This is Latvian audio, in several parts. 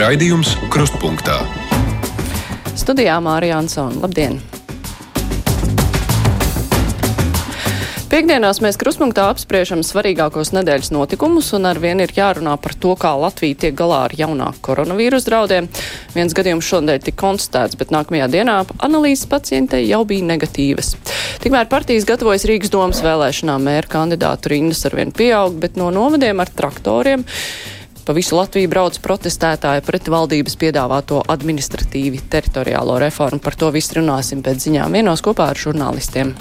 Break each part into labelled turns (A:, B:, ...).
A: Raidījums Krustpunktā.
B: Studijā Mārija Ansona. Labdien! Piektdienās mēs krustpunktā apspriežam svarīgākos nedēļas notikumus, un ar vienu ir jārunā par to, kā Latvija tiek galā ar jaunāku koronavīrus draudiem. Viens gadījums šodien tika konstatēts, bet nākamajā dienā analīzes pacientei jau bija negatīvas. Tikmēr partijas gatavojas Rīgas domas vēlēšanām, mēra kandidātu rindas arvien pieaug, bet no novadiem ar traktoriem Pa visu Latviju brauc protestētāji pret valdības piedāvāto administratīvi teritoriālo reformu. Par to visu runāsim pēc ziņām vienos kopā ar žurnālistiem.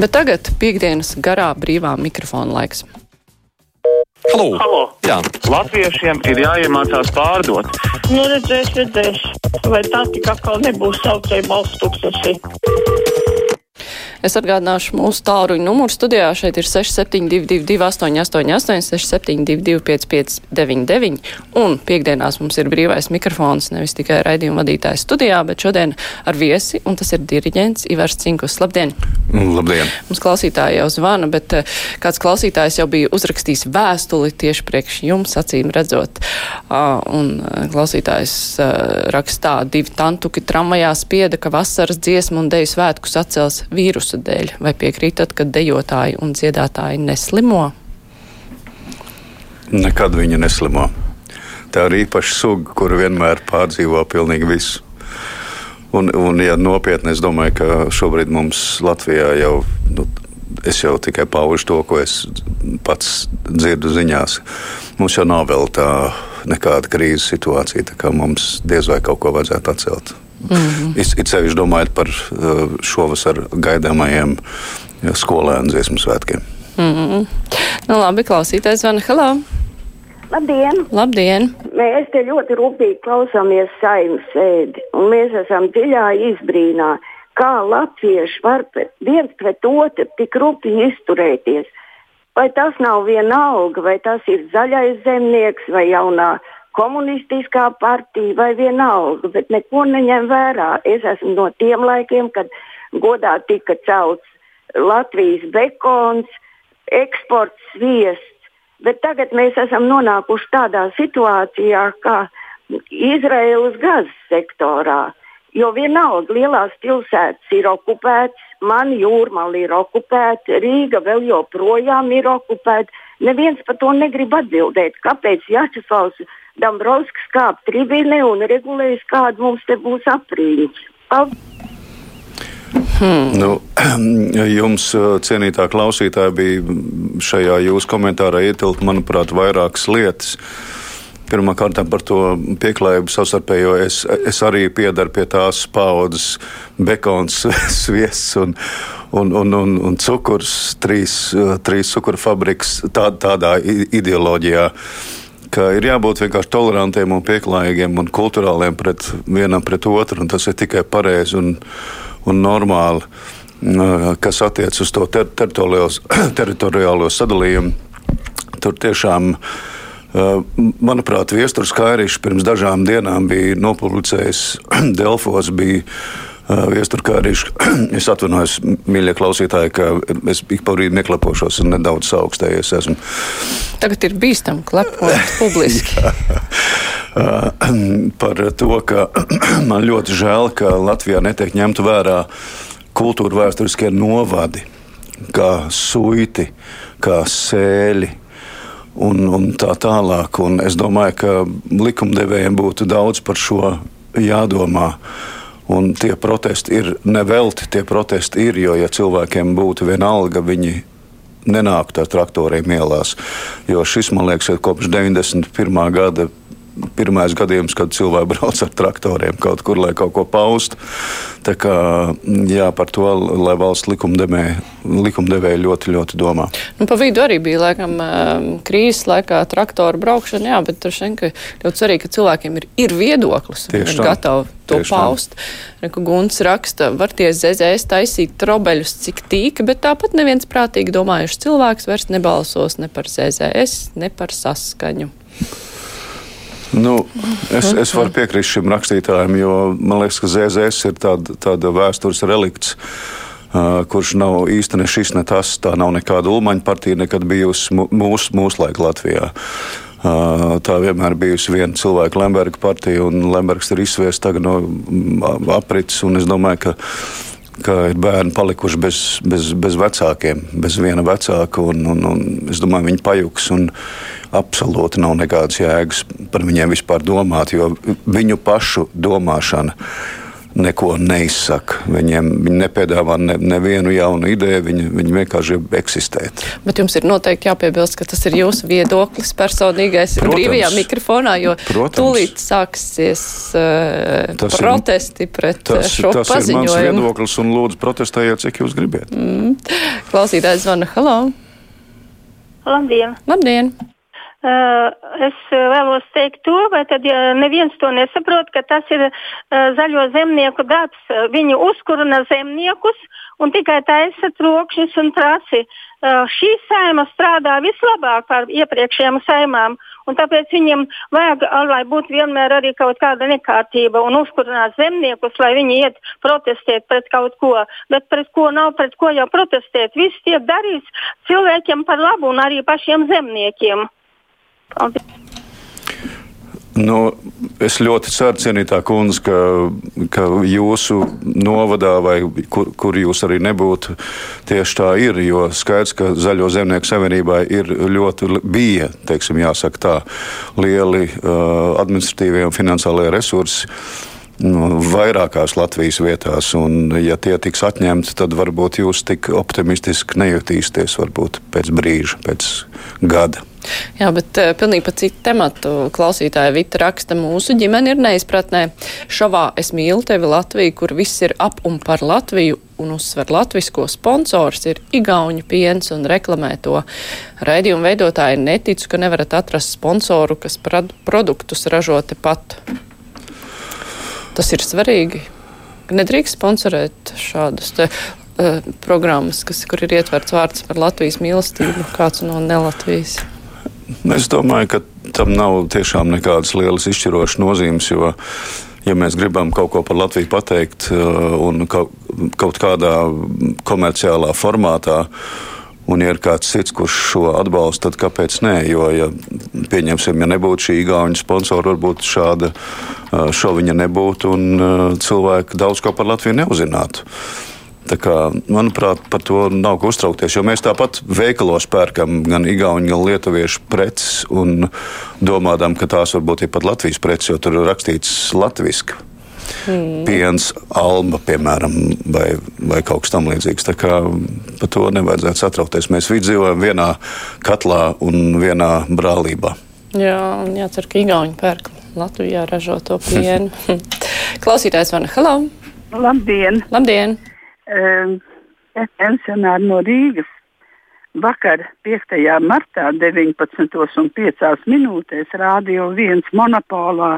B: Bet tagad piekdienas garā brīvā mikrofona laiks.
C: Halo.
D: Halo.
C: Jā.
D: Latviešiem ir jāiemācās pārdot.
E: Nu, redzēs, redzēs. Vai tā tik atkal nebūs saucēja balsts tūkstoši?
B: Es atgādināšu mūsu tālruņa numuru studijā. Šeit ir 6722, 888, 672, 559, un piekdienās mums ir brīvais mikrofons, nevis tikai raidījuma vadītājs studijā, bet šodien ar viesi, un tas ir diriģents Ivars Cinkus. Labdien!
C: Labdien!
B: Mums klausītāji jau zvana, bet eh, kāds klausītājs jau bija uzrakstījis vēstuli tieši priekš jums, acīm redzot. Un eh, klausītājs eh, rakstā divi tantuki tramvajā spieda, ka vasaras dziesmu un deju svētkus atcels vīrusu vīrusu dēļ. Vai piekrītat, ka dejotāji un dziedātāji neslimo?
C: Nekad viņi neslimo. Tā ir īpaša suga, kur vienmēr pārdzīvo pilnīgi visu. Un, un ja nopietni, es domāju, ka šobrīd mums Latvijā jau, nu, es jau tikai paužu to, ko es pats dzirdu ziņās. Mums jau nav vēl tā nekāda krīzes situācija, tā kā mums diez vai kaut ko vajadzētu atcelt. Mm -hmm. It, sevišķi domājot par uh, šovasar gaidāmajiem skolēnu dziesmu svētkiem.
B: Mm -hmm. nu, labi, klausītājs zvana. Hello!
F: Labdien!
B: Labdien!
F: Mēs te ļoti rūpīgi klausāmies saimnes sēdi, un mēs esam dziļā izbrīnā, kā latvieši var viens pret otru tik rūpīgi izturēties. Vai tas nav vienalga, vai tas ir zaļais zemnieks vai jaunā komunistiskā partija vai vienalga, bet neko neņem vērā. Es esmu no tiem laikiem, kad godā tika celts Latvijas bekons, eksports sviests, bet tagad mēs esam nonākuši tādā situācijā, kā Izraēlas gazas sektorā. Jo vienalga lielās pilsētas ir okupētas, man jūrmāla ir okupēta, Rīga vēl joprojām ir okupēta. Neviens par to negrib atbildēt, kāpēc Jačeslavs Dombrovskis kāp tribīnē un regulējas, kāda mums te būs aprīļa.
C: Hmm. Nu, jums, cienītā klausītāja, bija šajā jūsu komentārā ietilpt, manuprāt, vairākas lietas. Pirmkārt, par to pieklājību savstarpējo. Es, es arī piedaru pie tās paudzes, bekons, sviests un, un, un, un, un cukurs, trīs, trīs cukuru fabriks, tā, tādā ideoloģijā. Uh, ka ir jābūt vienkārši tolerantiem un pieklājīgiem un kultūrāliem pret vienam pret otru, un tas ir tikai pareizi un, un normāli. Kas attiecas uz to ter teritoriālo sadalījumu, tur tiešām, manuprāt, Viestures Kairišs pirms dažām dienām bija nopublicējis Delfos. Bija Viesturkārīšu. Es atvainojos, mīļie klausītāji, ka es ik pa brīdim neklapošos un nedaudz augstējies esmu.
B: Tagad ir bīstami klepot publiski.
C: Par to, ka man ļoti žēl, ka Latvijā netiek ņemta vērā kultūra vēsturiskie novadi, kā suiti, kā sēļi un, un tā tālāk. Un es domāju, ka likumdevējiem būtu daudz par šo jādomā. Un tie protesti ir nevelti, tie protesti ir, jo, ja cilvēkiem būtu vienalga, viņi nenāktu ar traktoriem ielās. Jo šis, man liekas, ir kopš 91. gada pirmais gadījums, kad cilvēki brauc ar traktoriem kaut kur, lai kaut ko paustu. Tā kā jā, par to, lai valsts likumdevēji likumdevē ļoti, ļoti domā.
B: Nu, pa vidu arī bija laikam krīzes laikā traktoru braukšana, jā, bet tur šeit ļoti svarīgi, ka cilvēkiem ir, ir viedoklis ir gatavi to Tieši paust. Reku Gunts raksta, var tie ZZS taisīt trobeļus cik tīk, bet tāpat neviens prātīgi domājuši cilvēks vairs nebalsos ne par ZZS, ne par saskaņu.
C: Nu, es, es varu piekrist šim rakstītājam, jo man liekas, ka ZZS ir tāda, tāda vēstures relikts. uh, kurš nav īsti ne šis, ne tas. Tā nav nekāda ulmaņa partija, nekad bijusi mūsu mūs laika Latvijā. Uh, tā vienmēr bijusi viena cilvēka Lemberga partija, un Lembergs ir izsviests tagad no aprits. Es domāju, ka ka ir bērni palikuši bez, bez, bez vecākiem, bez viena vecāka. Un, un, un es domāju, viņi pajuks. Absolūti nav nekādas jēgas par viņiem vispār domāt, jo viņu pašu domāšana neko neizsaka. Viņiem viņi nepiedāvā ne, nevienu jaunu ideju, viņi, viņi vienkārši eksistē.
B: Bet jums ir noteikti jāpiebilst, ka tas ir jūsu viedoklis personīgais Protams. brīvajā mikrofonā, jo Protams. tūlīt sāksies uh, tas protesti ir, pret
C: tas,
B: šo
C: tas paziņojumu. Tas ir mans viedoklis un lūdzu protestējiet, cik jūs gribat. Mm.
B: Klausītājs zvana, halo!
A: Labdien!
B: Labdien!
A: Uh, es vēlos teikt to, vai tad ja neviens to nesaprot, ka tas ir uh, zaļo zemnieku darbs. Viņi uzkurina zemniekus un tikai taisa trokšņus un trasi. Uh, šī saima strādā vislabāk par iepriekšējām saimām, un tāpēc viņiem vajag, lai būtu vienmēr arī kaut kāda nekārtība un uzkurināt zemniekus, lai viņi iet protestēt pret kaut ko. Bet pret ko nav, pret ko jau protestēt. Viss tiek darīts cilvēkiem par labu un arī pašiem zemniekiem. Paldies!
C: Nu, es ļoti ceru, cienītā kundze, ka, ka jūsu novadā, vai kur, kur jūs arī nebūtu, tieši tā ir. Jo skaidrs, ka Zaļo zemnieku savienībai ir ļoti, bija, teiksim, jāsaka tā, lieli uh, administratīvie un finansiālie resursi nu, vairākās Latvijas vietās. Un, ja tie tiks atņemti, tad varbūt jūs tik optimistiski nejutīsieties, pēc brīža, pēc gada.
B: Jā, bet uh, pilnīgi pa citu tematu klausītāja Vita raksta, mūsu ģimene ir neizpratnē. Šovā es mīlu tevi Latviju, kur viss ir ap un par Latviju un uzsver latvisko sponsors ir Igauņu piens un reklamē to. Raidījumu veidotāji neticu, ka nevarat atrast sponsoru, kas produktus ražo tepat. Tas ir svarīgi. Nedrīkst sponsorēt šādus te, uh, programmas, kas, kur ir ietverts vārds par Latvijas mīlestību, kāds no Nelatvijas.
C: Es domāju, ka tam nav tiešām nekādas lielas izšķirošas nozīmes, jo, ja mēs gribam kaut ko par Latviju pateikt uh, un kaut kādā komerciālā formātā, Un, ja ir kāds cits, kurš šo atbalsta, tad kāpēc nē? Jo, ja, pieņemsim, ja nebūtu šī gauņa sponsora, varbūt šāda šoviņa nebūtu un cilvēki daudz ko par Latviju neuzzinātu. Kā, manuprāt, par to nav ko uztraukties. Jo mēs tāpat veikalos pērkam gan igauņu, gan lietuviešu preces un domājam, ka tās varbūt ir pat Latvijas preces, jo tur ir rakstīts latviešu. Mm. Piens, alba, piemēram, vai, vai kaut kas tamlīdzīgs. Tā kā par to nevajadzētu satraukties. Mēs visi dzīvojam vienā katlā un vienā brālībā.
B: Jā, un jācer, ka Igauni pērk Latvijā ražoto pienu. Klausītājs Vana, hello!
G: Labdien!
B: Labdien!
G: Es pensionāri no Rīgas. Vakar, 5. martā, 19,5 minūtēs, Rādio 1 monopolā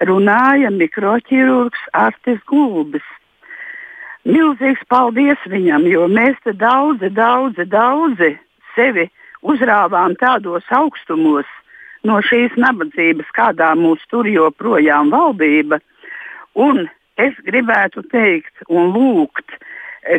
G: runāja mikroķirurgs Artis Gulbis. Milzīgs paldies viņam, jo mēs te daudzi, daudzi, daudzi sevi uzrāvām tādos augstumos no šīs nabadzības, kādā mūs tur joprojām valdība. Un es gribētu teikt un lūgt,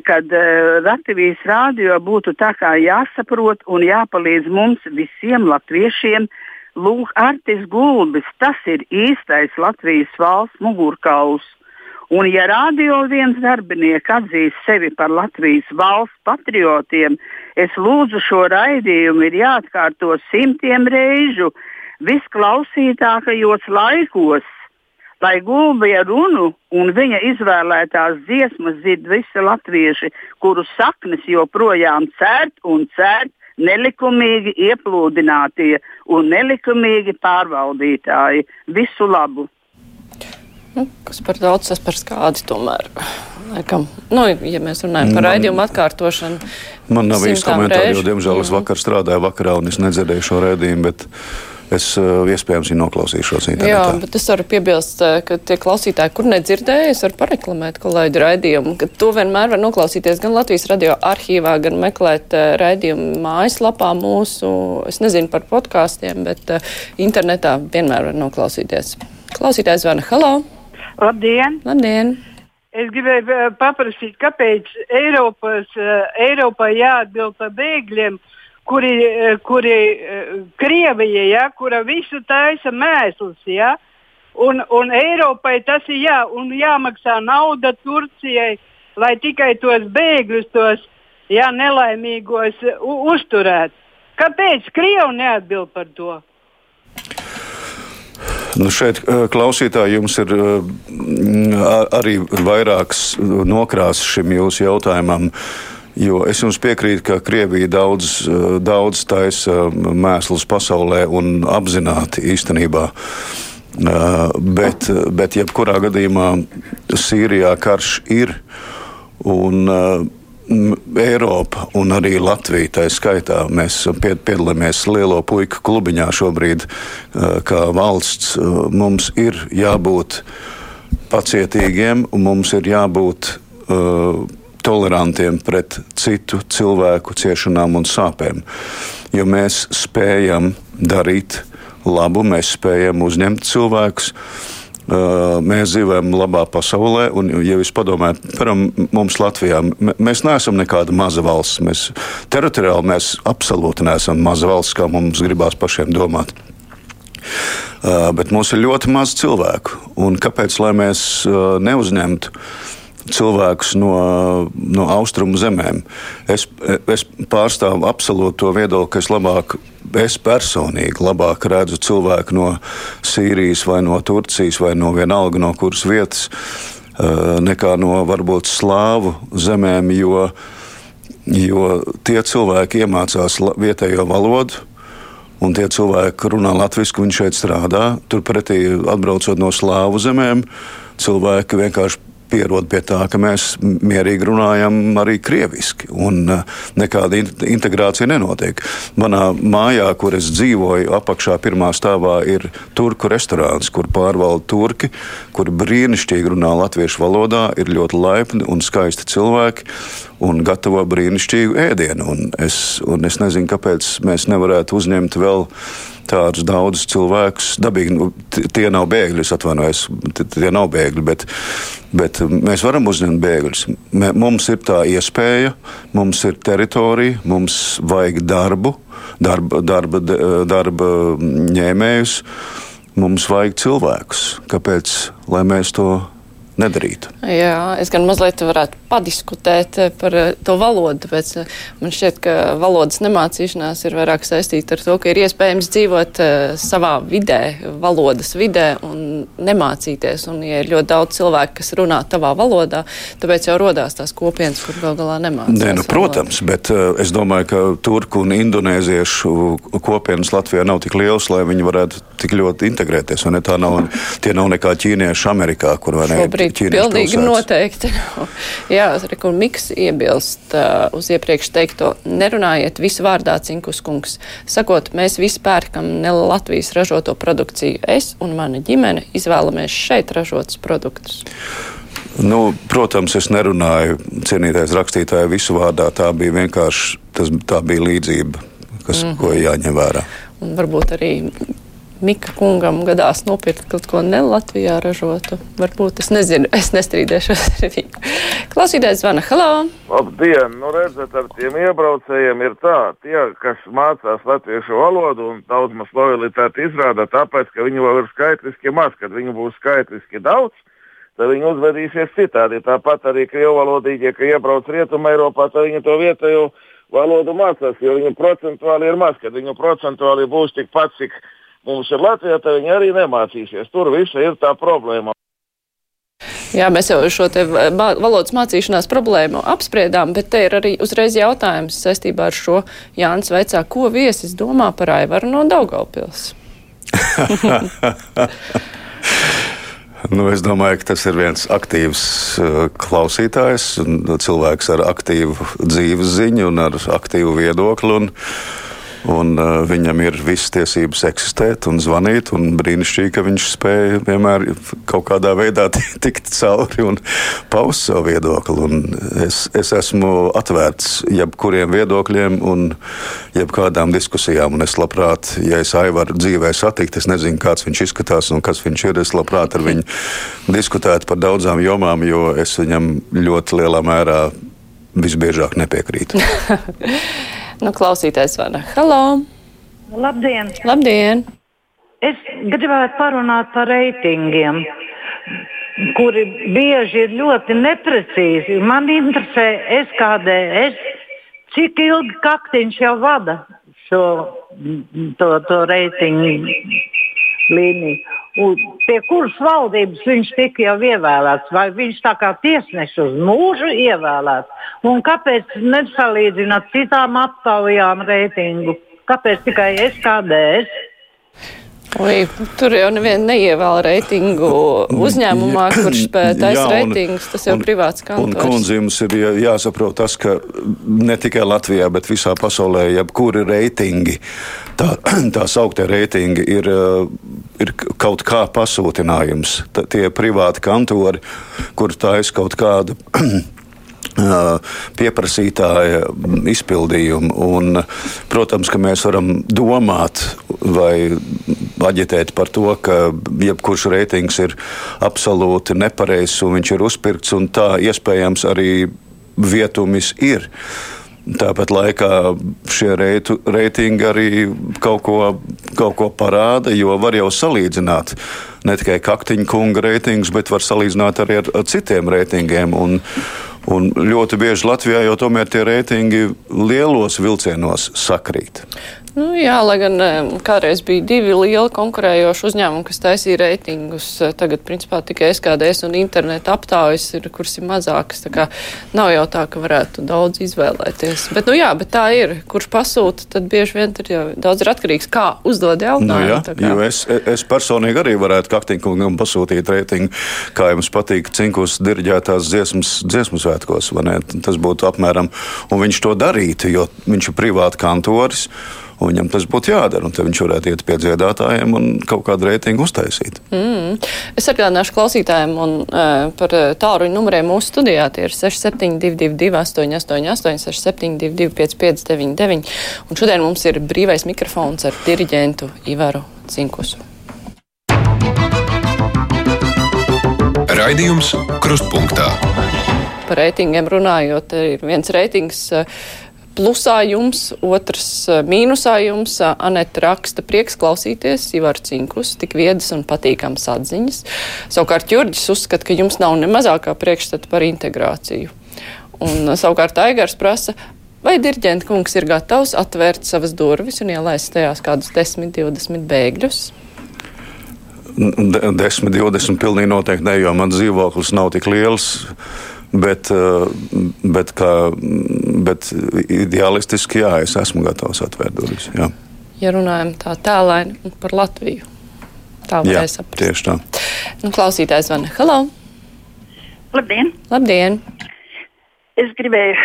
G: kad uh, Latvijas rādio būtu tā kā jāsaprot un jāpalīdz mums visiem latviešiem. Lūk, Artis Gulbis, tas ir īstais Latvijas valsts mugurkauls. Un, ja radio viens darbinieks atzīs sevi par Latvijas valsts patriotiem, es lūdzu šo raidījumu ir jāatkārto simtiem reižu visklausītākajos laikos lai gulbja runu un viņa izvēlētās dziesmas dzird visi latvieši, kuru saknes joprojām cērt un cērt nelikumīgi ieplūdinātie un nelikumīgi pārvaldītāji. Visu labu!
B: Nu, kas par daudz, tas par skādi tomēr. Laikam. Nu, ja mēs runājam par raidījumu atkārtošanu.
C: Man nav īsti komentāri, jo, diemžēl, es vakar strādāju vakarā un es nedzirdēju šo raidījumu. Bet es uh, iespējams viņu noklausīšos internetā.
B: Jā, bet es varu piebilst, eh, ka tie klausītāji, kur nedzirdēja, es varu pareklamēt kolēģi raidījumu, ka to vienmēr var noklausīties gan Latvijas radio arhīvā, gan meklēt uh, raidījumu mājaslapā mūsu, es nezinu par podkāstiem, bet internetā vienmēr var noklausīties. Klausītājs zvana Halo!
G: Labdien!
B: Labdien!
H: es gribēju paprasīt, kāpēc Eiropas, Eiropai jāatbild par bēgļiem, uh, kuri uh, Krievija, ja, kura visu taisa mēsls, ja, un, un Eiropai tas ir jā, jāmaksā nauda Turcijai, lai tikai tos bēgļus, tos jā, nelaimīgos uh, uzturētu. Kāpēc Krievija neatbild par to?
C: Nu šeit klausītāji jums ir arī vairākas nokrāsas šim jūsu jautājumam. Jo es jums piekrītu, ka Krievija daudz, daudz taisa mēslus pasaulē un apzināti īstenībā. Bet, bet jebkurā gadījumā Sīrijā karš ir. Un, Eiropa un arī Latvija. Tā skaitā mēs piedalāmies lielo puiku klubiņā šobrīd, kā valsts. Mums ir jābūt pacietīgiem mums ir jābūt tolerantiem pret citu cilvēku ciešanām un sāpēm. Jo mēs spējam darīt labu, mēs spējam uzņemt cilvēkus. Mēs dzīvojam labā pasaulē, un, ja jūs padomājat, piemēram, mums Latvijā, mēs neesam nekāda maza valsts. Mēs teritoriāli mēs absolūti neesam maza valsts, kā mums gribās pašiem domāt. Bet mums ir ļoti maz cilvēku. Un kāpēc mēs neuzņemtu cilvēkus no, no austrumu zemēm? Es, es pārstāvu absolūti to viedokli, ka es labāk es personīgi labāk redzu cilvēku no Sīrijas, vai no Turcijas, vai no vienalga no kuras vietas, eh, nekā no varbūt slāvu zemēm, jo, jo tie cilvēki iemācās vietējo valodu. Un tie cilvēki runā latviešu, viņi šeit strādā. Turpretī, atbraucot no slāvu zemēm, cilvēki vienkārši pierod pie tā, ka mēs mierīgi runājam arī krieviski, un uh, nekāda integrācija nenotiek. Manā mājā, kur es dzīvoju, apakšā pirmā stāvā ir turku restorāns, kur pārvalda turki, kur brīnišķīgi runā latviešu valodā, ir ļoti laipni un skaisti cilvēki un gatavo brīnišķīgu ēdienu. Un es, un es nezinu, kāpēc mēs nevarētu uzņemt vēl tādus daudzus cilvēkus. Dabīgi, nu, tie nav bēgļi, es atvainojos, tie nav bēgļi, bet, bet mēs varam uzņemt bēgļus. Mums ir tā iespēja, mums ir teritorija, mums vajag darbu, darba, darba, darba ņēmējus, mums vajag cilvēkus. Kāpēc? Lai mēs to nedarītu.
B: Jā, es gan mazliet varētu padiskutēt eh, par eh, to valodu, tāpēc eh, man šķiet, ka valodas nemācīšanās ir vairāk saistīta ar to, ka ir iespējams dzīvot savā vidē, valodas vidē un nemācīties. Un, ja ir ļoti daudz cilvēku, kas runā tavā valodā, tāpēc jau rodās tās kopienas, kur gal galā nemācās.
C: Nē, nu, protams, bet uh, es domāju, ka turku un indonēziešu kopienas Latvijā nav tik liels, lai viņi varētu tik ļoti integrēties. Tā nav, tie nav nekā ķīnieši Amerikā, kur vai ne?
B: Šobrīd pilnīgi pilsētas. noteikti. Jā, kur Miks iebilst uh, uz iepriekš teikto, nerunājiet visu vārdā cinkus kungs. Sakot, mēs visi pērkam ne Latvijas ražoto produkciju. Es un mana ģimene izvēlamies šeit ražotus produktus.
C: Nu, protams, es nerunāju cienītais rakstītāju visu vārdā. Tā bija vienkārši tas, tā bija līdzība, kas, mm -hmm. ko jāņem vērā.
B: Un varbūt arī Mika kungam gadās nopirkt kaut ko ne Latvijā ražotu. Varbūt es nezinu, es nestrīdēšos ar viņu. Klausītājs zvana, halā!
I: Labdien! Nu, redzat, ar tiem iebraucējiem ir tā, tie, kas mācās latviešu valodu un daudz maz lojalitāti izrāda, tāpēc, ka viņi vēl ir skaitliski maz, kad viņi būs skaitliski daudz. Tad viņi uzvedīsies citādi. Tāpat arī krievu valodīgie, ka iebrauc Rietumē, Eiropā, tad viņi to vietējo valodu mācās, jo viņu procentuāli ir maz, kad viņu procentuāli būs tikpat, cik mums ir Latvijā, tad viņi arī nemācīsies. Tur viss ir tā problēma.
B: Jā, mēs jau šo te valodas mācīšanās problēmu apspriedām, bet te ir arī uzreiz jautājums saistībā ar šo Jānis Veicā, ko viesis domā par Aivaru no Daugaupils?
C: nu, es domāju, ka tas ir viens aktīvs uh, klausītājs, cilvēks ar aktīvu dzīves ziņu un ar aktīvu viedokli. Un, Un, uh, viņam ir visas tiesības eksistēt un zvanīt. Un brīnišķīgi, ka viņš spēja vienmēr kaut kādā veidā tikt cauri un paust savu viedokli. Un es, es esmu atvērts jebkuriem viedokļiem un jebkādām diskusijām. Un es labprāt, ja es Aivaru dzīvē satiktu, es nezinu, kāds viņš izskatās un kas viņš ir. Es labprāt ar viņu diskutētu par daudzām jomām, jo es viņam ļoti lielā mērā visbiežāk nepiekrītu.
B: nu, klausītājs vana. Halo!
J: Labdien!
B: Labdien!
J: Es gribētu parunāt par reitingiem, kuri bieži ir ļoti neprecīzi. Man interesē SKDS, cik ilgi kaktiņš jau vada šo to, to reitingu līniju. Pie kuras valdības viņš tika jau ievēlēts, vai viņš tā kā tiesnesis uz mūžu ievēlēts? Un kāpēc nesalīdzināt citām aptaujām reitingu? Kāpēc tikai SKDS?
B: Oi, tur jau nevienu neievēl reitingu uzņēmumā, kurš taisa reitingus. Tas jau ir privāts kantors.
C: Un kundze jums ir jāsaprot tas, ka ne tikai Latvijā, bet visā pasaulē, jebkuri reitingi, tā, tā sauktie reitingi ir, ir kaut kā pasūtinājums. Tā, tie privāti kantori, kur taisa kaut kādu pieprasītāja izpildījumu. Un, protams, ka mēs varam domāt vai aģitēt par to, ka jebkurš reitings ir absolūti nepareizs un viņš ir uzpirkts, un tā iespējams arī vietumis ir. Tāpat laikā šie reitu, reitingi arī kaut ko, kaut ko parāda, jo var jau salīdzināt ne tikai kaktiņa kunga reitingus, bet var salīdzināt arī ar, ar citiem reitingiem. Un, Un ļoti bieži Latvijā jau tomēr tie reitingi lielos vilcienos sakrīt.
B: Nu, jā, lai gan kādreiz bija divi lieli konkurējoši uzņēmumi, kas taisīja reitingus. Tagad, principā, tikai SKDS un interneta aptaujas ir, kuras ir mazākas. Nav jau tā, ka varētu daudz izvēlēties. Bet, nu jā, bet tā ir. Kurš pasūta, tad bieži vien ir jau daudz ir atkarīgs, kā uzdod jautājumu.
C: Nu, jā, jo es, es personīgi arī varētu kaktīkungam pasūtīt reitingu, kā jums patīk cinkus diriģētās dziesmas, dziesmu svētkos. Tas būtu apmēram, un viņš to darītu, jo viņš ir privāti kantoris. Un viņam tas būtu jādara, un tad viņš varētu iet pie dziedātājiem un kaut kādu reitingu uztaisīt.
B: Mm. Es atgādināšu klausītājiem un, uh, par tālruņa numuriem mūsu studijā. Tie ir 6722, 888, 672, 559, un šodien mums ir brīvais mikrofons ar diriģentu Ivaru Cinkusu.
K: Raidījums Krustpunktā.
B: Par reitingiem runājot, ir viens reitings. Uh, plusā jums, otrs mīnusā jums. Aneta raksta, prieks klausīties, Ivar Cinkus, tik viedas un patīkams atziņas. Savukārt Jurģis uzskata, ka jums nav ne mazākā priekšstata par integrāciju. Un savukārt Aigars prasa, vai dirģenta kungs ir gatavs atvērt savas durvis un ielaist tajās kādus 10, 20 bēgļus?
C: 10, 20 pilnīgi noteikti ne, jo mans dzīvoklis nav tik liels. Bet, eh, bet, kā, bet ideālistiski, jā, es esmu gatavs atvērt durvis. Jā.
B: Ja runājam tā tēlēni par Latviju, tā varēja saprast.
C: Tieši tā.
B: Nu, klausītājs zvana. Halo!
L: Labdien!
B: Labdien!
L: Es gribēju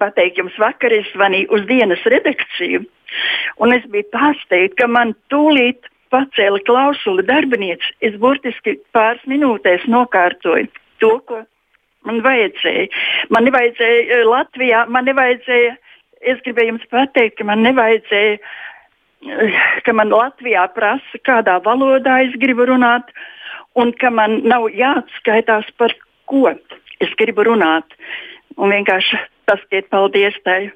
L: pateikt jums vakar, es zvanīju uz dienas redakciju, un es biju pārsteigta, ka man tūlīt pacēla klausuli darbinieci. Es burtiski pāris minūtēs nokārtoju to, ko Man vajadzēja. Man nevajadzēja eh, Latvijā, man nevajadzēja, es gribēju jums pateikt, ka man nevajadzēja, eh, ka man Latvijā prasa, kādā valodā es gribu runāt, un ka man nav jāatskaitās par ko es gribu runāt. Un vienkārši pasakiet paldies tai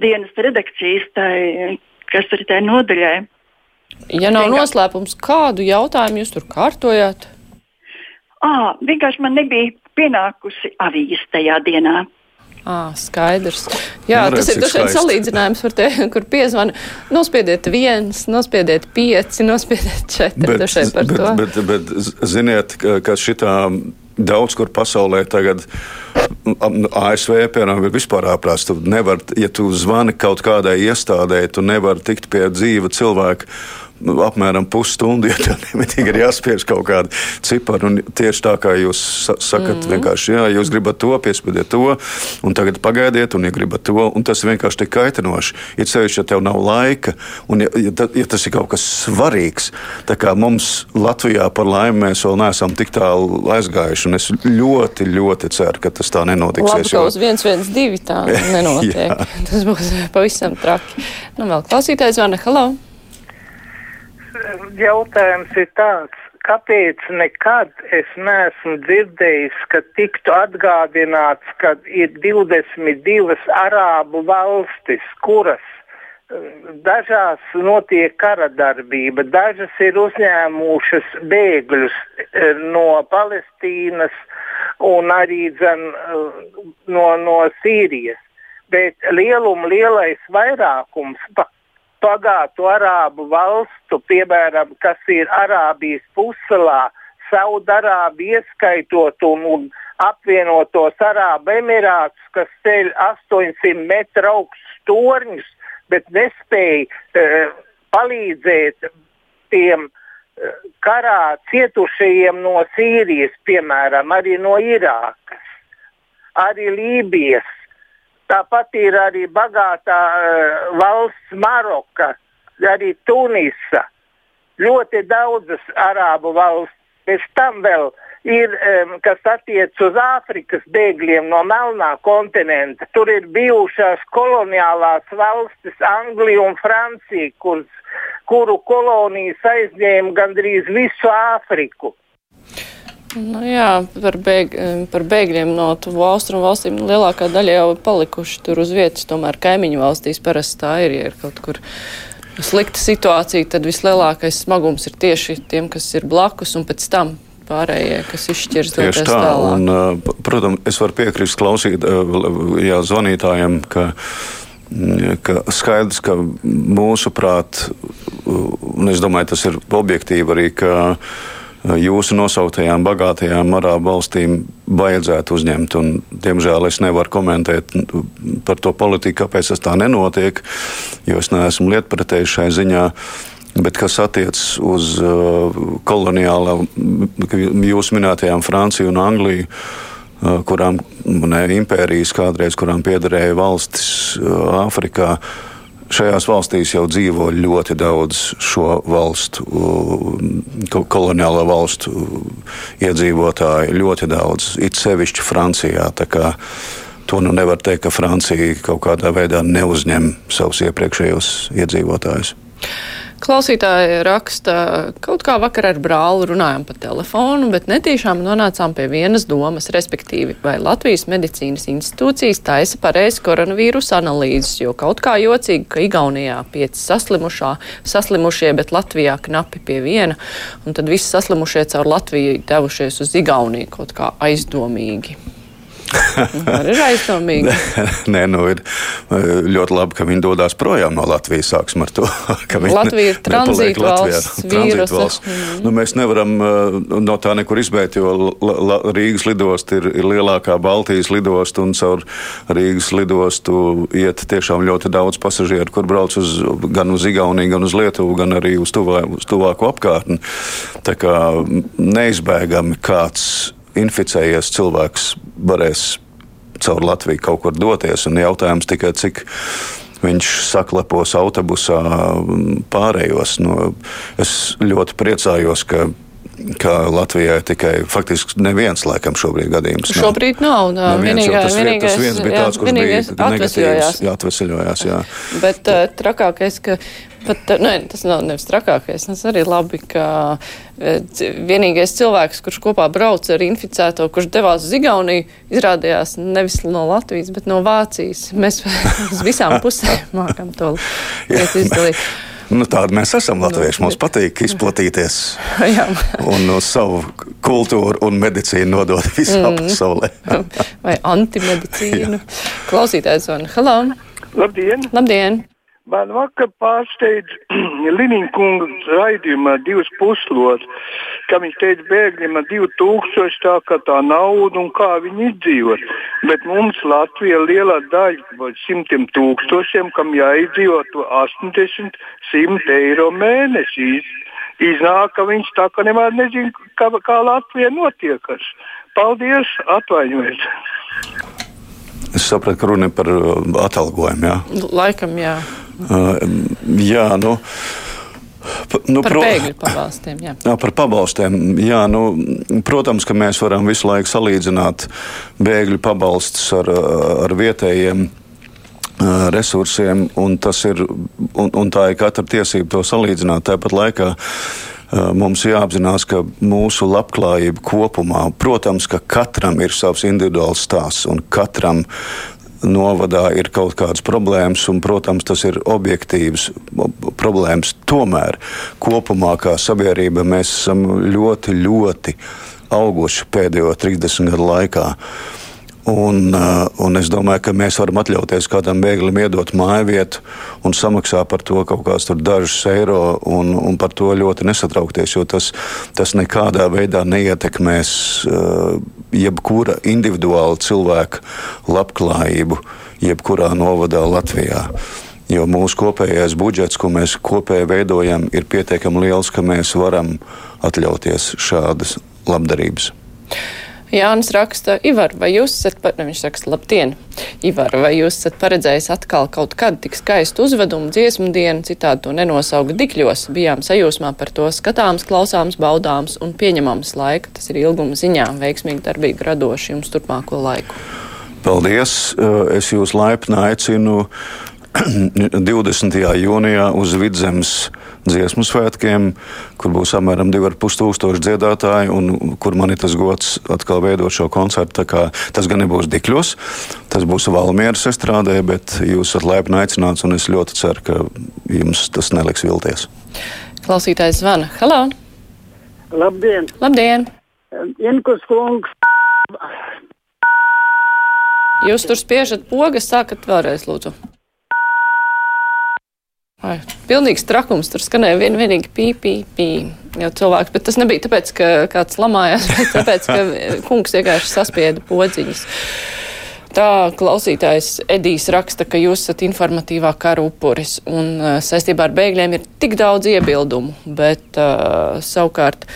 L: dienas redakcijas, tai, kas ir tai nodaļai.
B: Ja nav noslēpums, kādu jautājumu jūs tur kārtojāt?
L: À, vienkārši man nebija pienākusi avīze tajā dienā.
B: À, skaidrs. Jā, nu, tas ir dažādi salīdzinājums par te, kur piezvana. Nospiediet viens, nospiediet pieci, nospiediet četri. Bet, par
C: bet, to. Bet, bet, ziniet, ka, šitā daudz kur pasaulē tagad. ASV, piemēram, ir vispār ārprāts. Tu nevar, ja tu zvani kaut kādai iestādē, tu nevari tikt pie dzīva cilvēka apmēram pusstundu, ja tev nemitīgi ir jāspiež kaut kāda cipara. Un tieši tā kā jūs sakat, mm vienkārši, jā, jūs gribat to, piespiediet to, un tagad pagaidiet, un ja gribat to, un tas vienkārši tik kaitinoši. Ir sevišķi, ja tev nav laika, un ja, ja, ja tas ir kaut kas svarīgs, tā kā mums Latvijā par laimi mēs vēl neesam tik tālu aizgājuši, un es ļoti, ļoti ceru, ka tas tā nenotiks.
B: Labi, ka uz 112 tā nenotiek. tas būs pavisam traki. Nu, vēl klausītājs vana, hello!
K: Jautājums ir tāds, kāpēc nekad es neesmu dzirdējis, ka tiktu atgādināts, ka ir 22 arābu valstis, kuras dažās notiek kara darbība, dažas ir uzņēmušas bēgļus no Palestīnas un arī dzen, no, no Sīrijas. Bet lielum lielais vairākums, pagātu arābu valstu, piemēram, kas ir Arābijas puselā, Saudarābiju ieskaitot un, un apvienotos Arābu Emirātus, kas ceļ 800 metru augstus torņus, bet nespēja uh, palīdzēt tiem uh, karā cietušajiem no Sīrijas, piemēram, arī no Irākas, arī Lībijas Tāpat ir arī bagātā uh, valsts Maroka, arī Tunisa, ļoti daudzas arābu valsts. Pēc tam vēl ir, um, kas attiecas uz Āfrikas bēgļiem no Melnā kontinenta. Tur ir bijušās koloniālās valstis, Anglija un Francija, kur, kuru kolonijas aizņēma gandrīz visu Āfriku.
B: Nu, jā, par, bēg, par bēgļiem no tuvu austrumu valstīm lielākā daļa jau palikuši tur uz vietas. Tomēr kaimiņu valstīs parasti tā ir, ja ir kaut kur slikta situācija, tad vislielākais smagums ir tieši tiem, kas ir blakus un pēc tam pārējie, kas izšķirs doties tā, tālāk.
C: Un, protams, es varu piekrist klausīt, jā, zvanītājiem, ka, ka skaidrs, ka mūsuprāt, un es domāju, tas ir objektīvi arī, ka jūsu nosauktajām bagātajām arābu valstīm vajadzētu uzņemt. Un, diemžēl es nevaru komentēt par to politiku, kāpēc tas tā nenotiek, jo es neesmu lietpratējis šai ziņā. Bet kas attiecas uz uh, koloniālām, jūsu minētajām Franciju un Angliju, uh, kurām ne, impērijas kādreiz, kurām piederēja valstis uh, Āfrikā, uh, Šajās valstīs jau dzīvo ļoti daudz šo valstu, koloniālo valstu iedzīvotāju, ļoti daudz, it sevišķi Francijā. To nu nevar teikt, ka Francija kaut kādā veidā neuzņem savus iepriekšējos iedzīvotājus.
B: Klausītāji raksta, kaut kā vakar ar brāli runājām pa telefonu, bet netīšām nonācām pie vienas domas, respektīvi, vai Latvijas medicīnas institūcijas taisa pareizi koronavīrusa analīzes, jo kaut kā jocīgi, ka Igaunijā pieci saslimušie, bet Latvijā knapi pie viena, un tad visi saslimušie caur Latviju devušies uz Igauniju kaut kā aizdomīgi. ir aizdomīgi.
C: Nē, nu ir ļoti labi, ka viņi dodas projām no Latvijas. Sāksim ar to,
B: ka viņi Latvija ir tranzīta valsts.
C: Tranzīta valsts. Mm. Nu, mēs nevaram no tā nekur izbēgt, jo Rīgas lidosta ir, ir lielākā Baltijas lidosta un caur Rīgas lidostu iet tiešām ļoti daudz pasažieru, kur brauc uz, gan uz Igauniju, gan uz Lietuvu, gan arī uz, tuvā, uz tuvāko apkārtni. Tā kā neizbēgami kāds inficējies cilvēks varēs caur Latviju kaut kur doties. Un jautājums tikai, cik viņš saklepos autobusā pārējos. Nu, es ļoti priecājos, ka ka Latvijā ir tikai faktiski neviens laikam šobrīd gadījums.
B: Nav. Šobrīd nav. nav.
C: Neviens, vienīgā, tas, vienīgais, tas viens bija tāds, kurš bija negatīvs. Jā, atvesaļojās. Jā.
B: Bet uh, trakākais, ka pat, ne, nu, tas nav nevis trakākais, tas arī labi, ka uh, vienīgais cilvēks, kurš kopā brauc ar inficēto, kurš devās uz Igauniju, izrādījās nevis no Latvijas, bet no Vācijas. Mēs uz visām pusēm mākam to lietu izdalīt.
C: Nu, tādi mēs esam latvieši. Mums patīk izplatīties un no savu kultūru un medicīnu nodot visā mm. pasaulē.
B: Vai antimedicīnu. Klausītājs zvana. Halo!
M: Labdien!
B: Labdien!
M: Man vakar pārsteidz Linkunga raidījumā divas puslodes, ka viņš teica, bēgļiem ir 2000 tā kā tā nauda un kā viņi izdzīvot. Bet mums Latvijā lielā daļa vai simtiem tūkstošiem, kam jāizdzīvo to 80, 100 eiro mēnesī. Iznāk, ka viņš tā kā nemaz nezina, kā, kā Latvijā notiekas. Paldies, atvainojiet!
C: Es sapratu, ka runa ir par atalgojumu. Jā.
B: Laikam, jā.
C: Jā, nu.
B: Nu, par bēgļu pabalstiem. Jā.
C: jā, par pabalstiem. Jā, nu, protams, ka mēs varam visu laiku salīdzināt bēgļu pabalstus ar, ar vietējiem resursiem, un, ir, un, un tā ir katra tiesība to salīdzināt. Tāpat laikā mums jāapzinās, ka mūsu labklājība kopumā, protams, ka katram ir savs individuāls stāsts, un katram novadā ir kaut kādas problēmas, un, protams, tas ir objektīvs problēmas. Tomēr kopumā kā sabiedrība mēs esam ļoti, ļoti auguši pēdējo 30 gadu laikā. Un, uh, un es domāju, ka mēs varam atļauties kādam bēglim iedot māju vietu un samaksāt par to kaut kādus dažus eiro un, un par to ļoti nesatraukties, jo tas, tas nekādā veidā neietekmēs uh, jebkura individuāla cilvēka labklājību, jebkurā novadā Latvijā. Jo mūsu kopējais budžets, ko mēs kopēji veidojam, ir pietiekami liels, ka mēs varam atļauties šādas labdarības.
B: Jānis raksta, Ivar, vai jūs esat, par... viņš raksta, labdien, Ivar, vai jūs esat paredzējis atkal kaut kad tik skaistu uzvedumu dziesmu dienu, citādi to nenosauga dikļos, bijām sajūsmā par to skatāms, klausāms, baudāms un pieņemams laika, tas ir ilguma ziņā, veiksmīgi, darbīgi, radoši jums turpmāko laiku.
C: Paldies! Es jūs laipni aicinu 20. jūnijā uz Vidzemes dziesmu svētkiem, kur būs apmēram 2,5 tūkstoši dziedātāji, un kur man ir tas gods atkal veidot šo koncertu. Tas gan nebūs Dikļos, tas būs Valmieras estrādē, bet jūs esat laipni aicināts, un es ļoti ceru, ka jums tas neliks vilties.
B: Klausītājs zvana. Halo!
N: Labdien!
B: Labdien!
N: Jankus kungs!
B: Jūs tur spiežat pogas, sākat vēlreiz, lūdzu. Ai, pilnīgs trakums, tur skanēja vien, vienīgi pī, pī, pī. Jau cilvēks, bet tas nebija tāpēc, ka kāds lamājās, bet tāpēc, ka kungs vienkārši saspieda podziņas. Tā klausītājs Edijs raksta, ka jūs esat informatīvā kara upuris un uh, saistībā ar bēgļiem ir tik daudz iebildumu, bet uh, savukārt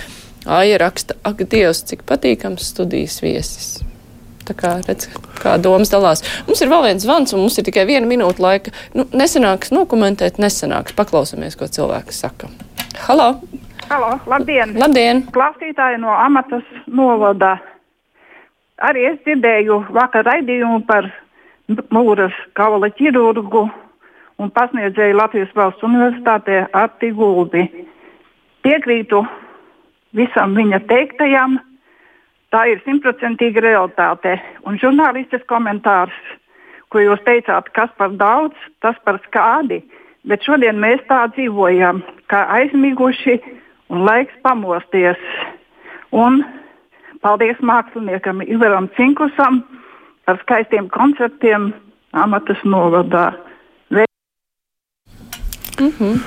B: Aija raksta, ak, Dievs, cik patīkams studijas viesis. Tā kā redz, kā domas dalās. Mums ir vēl viens zvans, un mums ir tikai viena minūte laika. Nu, nesanāks nokomentēt, nesanāks. Paklausāmies, ko cilvēks saka. Halo!
O: Halo, labdien!
B: Labdien!
O: Klausītāji no amatas novada. Arī es dzirdēju vakar raidījumu par mūras kaula ķirurgu un pasniedzēju Latvijas valsts universitātē Arti Gulbi. Piekrītu visam viņa teiktajam Tā ir simtprocentīga realitāte. Un žurnālistes komentārs, ko jūs teicāt, kas par daudz, tas par skādi. Bet šodien mēs tā dzīvojam, kā aizmiguši un laiks pamosties. Un paldies māksliniekam Ivaram Cinkusam par skaistiem koncertiem Amatas novadā.
C: Mm -hmm.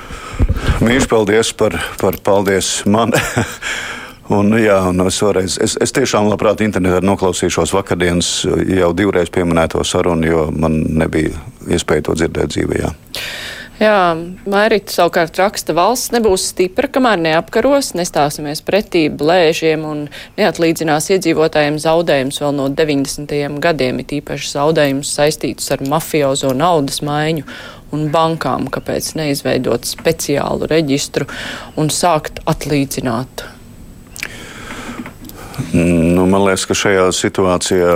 C: Mīļš, paldies par, par paldies man. Un, jā, un es, vēlreiz, es, es tiešām labprāt internetā noklausīšos vakardienas jau divreiz pieminēto sarunu, jo man nebija iespēja to dzirdēt dzīvē. Jā.
B: Jā, Mairita savukārt raksta, valsts nebūs stipra, kamēr neapkaros, nestāsimies pretī blēžiem un neatlīdzinās iedzīvotājiem zaudējumus vēl no 90. gadiem, it īpaši zaudējumus saistītus ar mafiozo naudas maiņu un bankām, kāpēc neizveidot speciālu reģistru un sākt atlīdzināt
C: Nu, man liekas, ka šajā situācijā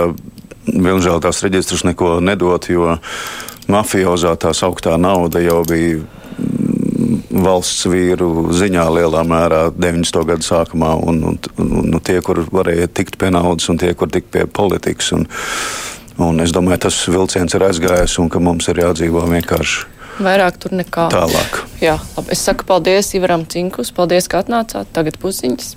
C: Vilnižēl tās reģistrus neko nedot, jo mafiozā tā sauktā nauda jau bija valsts vīru ziņā lielā mērā 90. gadu sākumā, un, un, un, un tie, kur varēja tikt pie naudas, un tie, kur tikt pie politikas. Un, un es domāju, tas vilciens ir aizgājis, un ka mums ir jādzīvo vienkārši.
B: Vairāk tur nekā.
C: Tālāk.
B: Jā, labi. Es saku paldies Ivaram Cinkus, paldies, ka atnācāt. Tagad pusiņas.